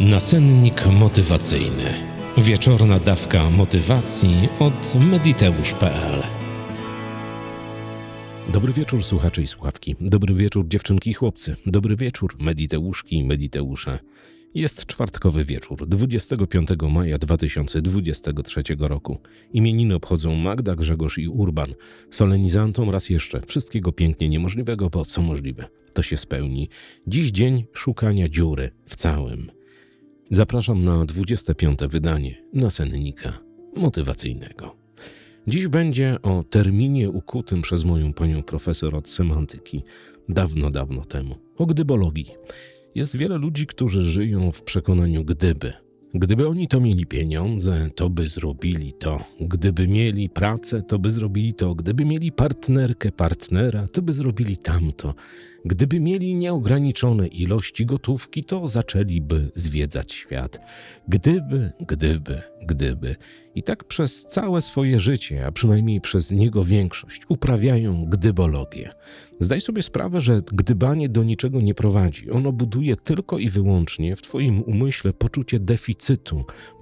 Nacennik motywacyjny. Wieczorna dawka motywacji od mediteusz.pl. Dobry wieczór, słuchacze i słuchawki. Dobry wieczór, dziewczynki i chłopcy. Dobry wieczór, mediteuszki i mediteusze. Jest czwartkowy wieczór, 25 maja 2023 roku. Imieniny obchodzą Magda, Grzegorz i Urban. Solenizantom raz jeszcze wszystkiego pięknie niemożliwego, bo co możliwe, to się spełni. Dziś dzień szukania dziury w całym. Zapraszam na 25. wydanie nasennika motywacyjnego. Dziś będzie o terminie ukutym przez moją panią profesor od semantyki dawno, dawno temu. O gdybologii. Jest wiele ludzi, którzy żyją w przekonaniu gdyby. Gdyby oni to mieli pieniądze, to by zrobili to. Gdyby mieli pracę, to by zrobili to. Gdyby mieli partnerkę, partnera, to by zrobili tamto. Gdyby mieli nieograniczone ilości gotówki, to zaczęliby zwiedzać świat. Gdyby, gdyby, gdyby. I tak przez całe swoje życie, a przynajmniej przez niego większość, uprawiają gdybologię. Zdaj sobie sprawę, że gdybanie do niczego nie prowadzi. Ono buduje tylko i wyłącznie w Twoim umyśle poczucie deficytu,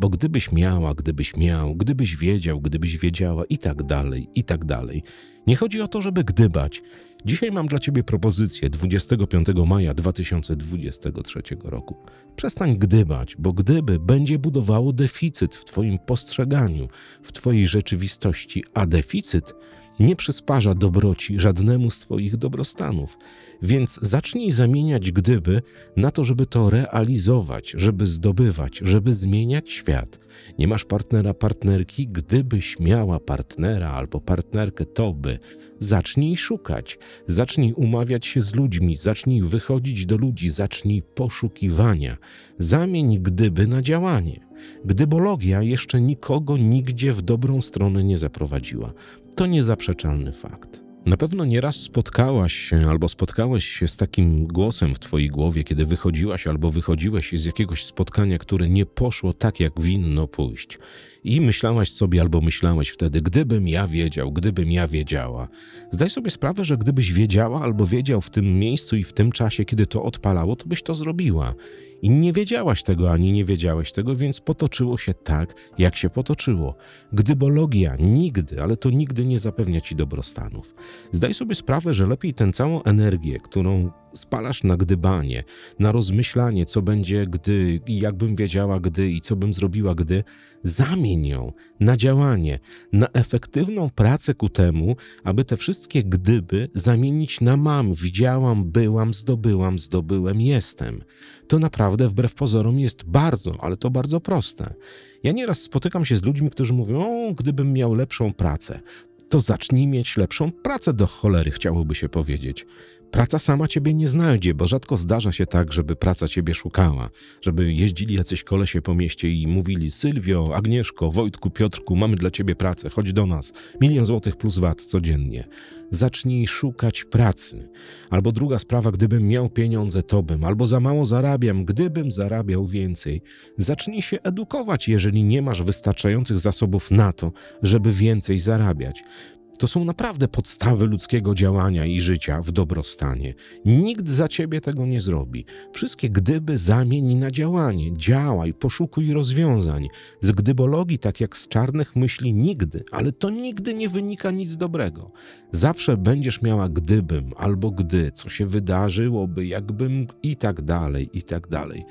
bo gdybyś miała, gdybyś miał, gdybyś wiedział, gdybyś wiedziała i tak dalej, i tak dalej. Nie chodzi o to, żeby gdybać. Dzisiaj mam dla Ciebie propozycję 25 maja 2023 roku. Przestań gdybać, bo gdyby będzie budowało deficyt w Twoim postrzeganiu, w Twojej rzeczywistości, a deficyt nie przysparza dobroci żadnemu z Twoich dobrostanów. Więc zacznij zamieniać gdyby na to, żeby to realizować, żeby zdobywać, żeby zmieniać świat. Nie masz partnera, partnerki, gdybyś miała partnera albo partnerkę, to by. Zacznij szukać, zacznij umawiać się z ludźmi, zacznij wychodzić do ludzi, zacznij poszukiwania. Zamień gdyby na działanie. Gdybologia jeszcze nikogo nigdzie w dobrą stronę nie zaprowadziła. To niezaprzeczalny fakt. Na pewno nieraz spotkałaś się albo spotkałeś się z takim głosem w twojej głowie, kiedy wychodziłaś albo wychodziłeś z jakiegoś spotkania, które nie poszło tak, jak winno pójść. I myślałaś sobie albo myślałeś wtedy, gdybym ja wiedział, gdybym ja wiedziała. Zdaj sobie sprawę, że gdybyś wiedziała albo wiedział w tym miejscu i w tym czasie, kiedy to odpalało, to byś to zrobiła. I nie wiedziałaś tego, ani nie wiedziałeś tego, więc potoczyło się tak, jak się potoczyło. Gdybologia nigdy, ale to nigdy nie zapewnia ci dobrostanów. Zdaj sobie sprawę, że lepiej tę całą energię, którą spalasz na gdybanie, na rozmyślanie, co będzie gdy, i jakbym wiedziała gdy i co bym zrobiła gdy, zamień ją na działanie, na efektywną pracę ku temu, aby te wszystkie gdyby zamienić na mam, widziałam, byłam, zdobyłam, zdobyłem, jestem. To naprawdę wbrew pozorom jest bardzo, ale to bardzo proste. Ja nieraz spotykam się z ludźmi, którzy mówią, o, gdybym miał lepszą pracę, to zacznij mieć lepszą pracę do cholery, chciałoby się powiedzieć. Praca sama ciebie nie znajdzie, bo rzadko zdarza się tak, żeby praca ciebie szukała, żeby jeździli jacyś kolesie po mieście i mówili Sylwio, Agnieszko, Wojtku, Piotrku, mamy dla ciebie pracę, chodź do nas, milion złotych plus VAT codziennie. Zacznij szukać pracy. Albo druga sprawa, gdybym miał pieniądze, to bym, albo za mało zarabiam, gdybym zarabiał więcej. Zacznij się edukować, jeżeli nie masz wystarczających zasobów na to, żeby więcej zarabiać. To są naprawdę podstawy ludzkiego działania i życia w dobrostanie. Nikt za ciebie tego nie zrobi. Wszystkie gdyby zamień na działanie. Działaj, poszukuj rozwiązań. Z gdybologii, tak jak z czarnych myśli, nigdy, ale to nigdy nie wynika nic dobrego. Zawsze będziesz miała gdybym albo gdy, co się wydarzyłoby, jakbym i tak dalej, i tak dalej.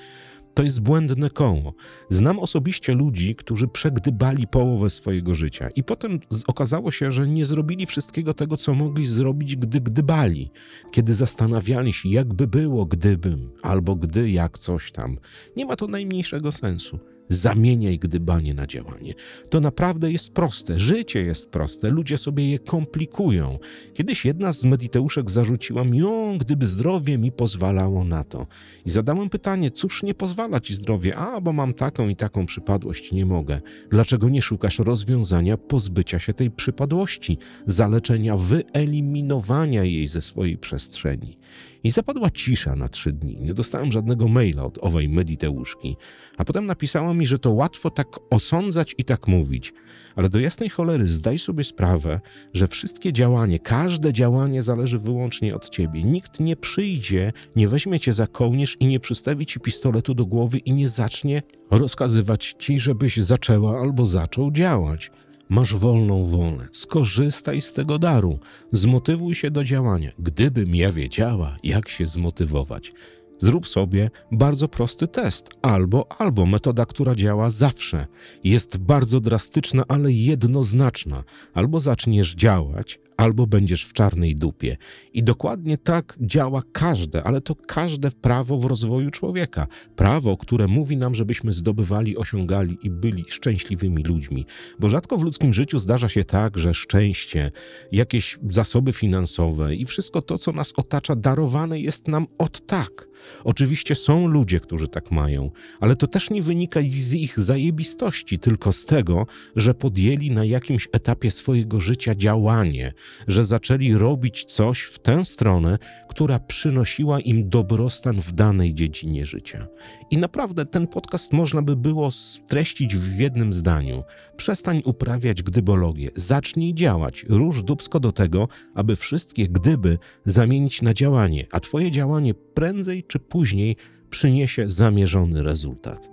To jest błędne koło. Znam osobiście ludzi, którzy przegdybali połowę swojego życia i potem okazało się, że nie zrobili wszystkiego tego, co mogli zrobić, gdy gdybali. Kiedy zastanawiali się, jakby było, gdybym, albo gdy, jak coś tam. Nie ma to najmniejszego sensu. Zamieniaj gdybanie na działanie. To naprawdę jest proste. Życie jest proste. Ludzie sobie je komplikują. Kiedyś jedna z mediteuszek zarzuciła mi, o, gdyby zdrowie mi pozwalało na to. I zadałem pytanie, cóż nie pozwala ci zdrowie? A, bo mam taką i taką przypadłość, nie mogę. Dlaczego nie szukasz rozwiązania pozbycia się tej przypadłości, zaleczenia, wyeliminowania jej ze swojej przestrzeni? I zapadła cisza na trzy dni. Nie dostałem żadnego maila od owej Mediteuszki. A potem napisała mi, że to łatwo tak osądzać i tak mówić. Ale do jasnej cholery zdaj sobie sprawę, że wszystkie działanie, każde działanie zależy wyłącznie od ciebie. Nikt nie przyjdzie, nie weźmie cię za kołnierz i nie przystawi ci pistoletu do głowy i nie zacznie rozkazywać ci, żebyś zaczęła albo zaczął działać. Masz wolną wolę. Skorzystaj z tego daru. Zmotywuj się do działania. Gdybym ja wiedziała, jak się zmotywować. Zrób sobie bardzo prosty test. Albo, albo metoda, która działa zawsze. Jest bardzo drastyczna, ale jednoznaczna. Albo zaczniesz działać, albo będziesz w czarnej dupie. I dokładnie tak działa każde, ale to każde prawo w rozwoju człowieka. Prawo, które mówi nam, żebyśmy zdobywali, osiągali i byli szczęśliwymi ludźmi. Bo rzadko w ludzkim życiu zdarza się tak, że szczęście, jakieś zasoby finansowe i wszystko to, co nas otacza, darowane jest nam od tak. Oczywiście są ludzie, którzy tak mają, ale to też nie wynika z ich zajebistości, tylko z tego, że podjęli na jakimś etapie swojego życia działanie, że zaczęli robić coś w tę stronę, która przynosiła im dobrostan w danej dziedzinie życia. I naprawdę ten podcast można by było streścić w jednym zdaniu. Przestań uprawiać gdybologię, zacznij działać, rusz dubsko do tego, aby wszystkie gdyby zamienić na działanie, a twoje działanie prędzej czy później przyniesie zamierzony rezultat.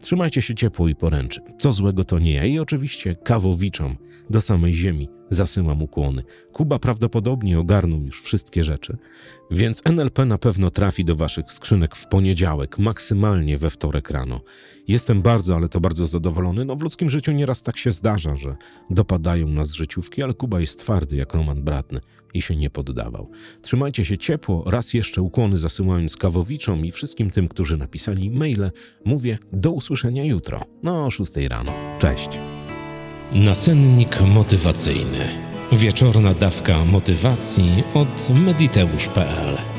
Trzymajcie się ciepło i poręczy. Co złego to nie ja. I oczywiście kawowiczom do samej ziemi zasyłam ukłony. Kuba prawdopodobnie ogarnął już wszystkie rzeczy, więc NLP na pewno trafi do waszych skrzynek w poniedziałek, maksymalnie we wtorek rano. Jestem bardzo, ale to bardzo zadowolony. No w ludzkim życiu nieraz tak się zdarza, że dopadają nas życiówki, ale Kuba jest twardy jak Roman Bratny i się nie poddawał. Trzymajcie się ciepło. Raz jeszcze ukłony zasyłając kawowiczom i wszystkim tym, którzy napisali maile. Mówię do usłyszenia jutro, no o 6 rano. Cześć. Nacennik motywacyjny. Wieczorna dawka motywacji od mediteusz.pl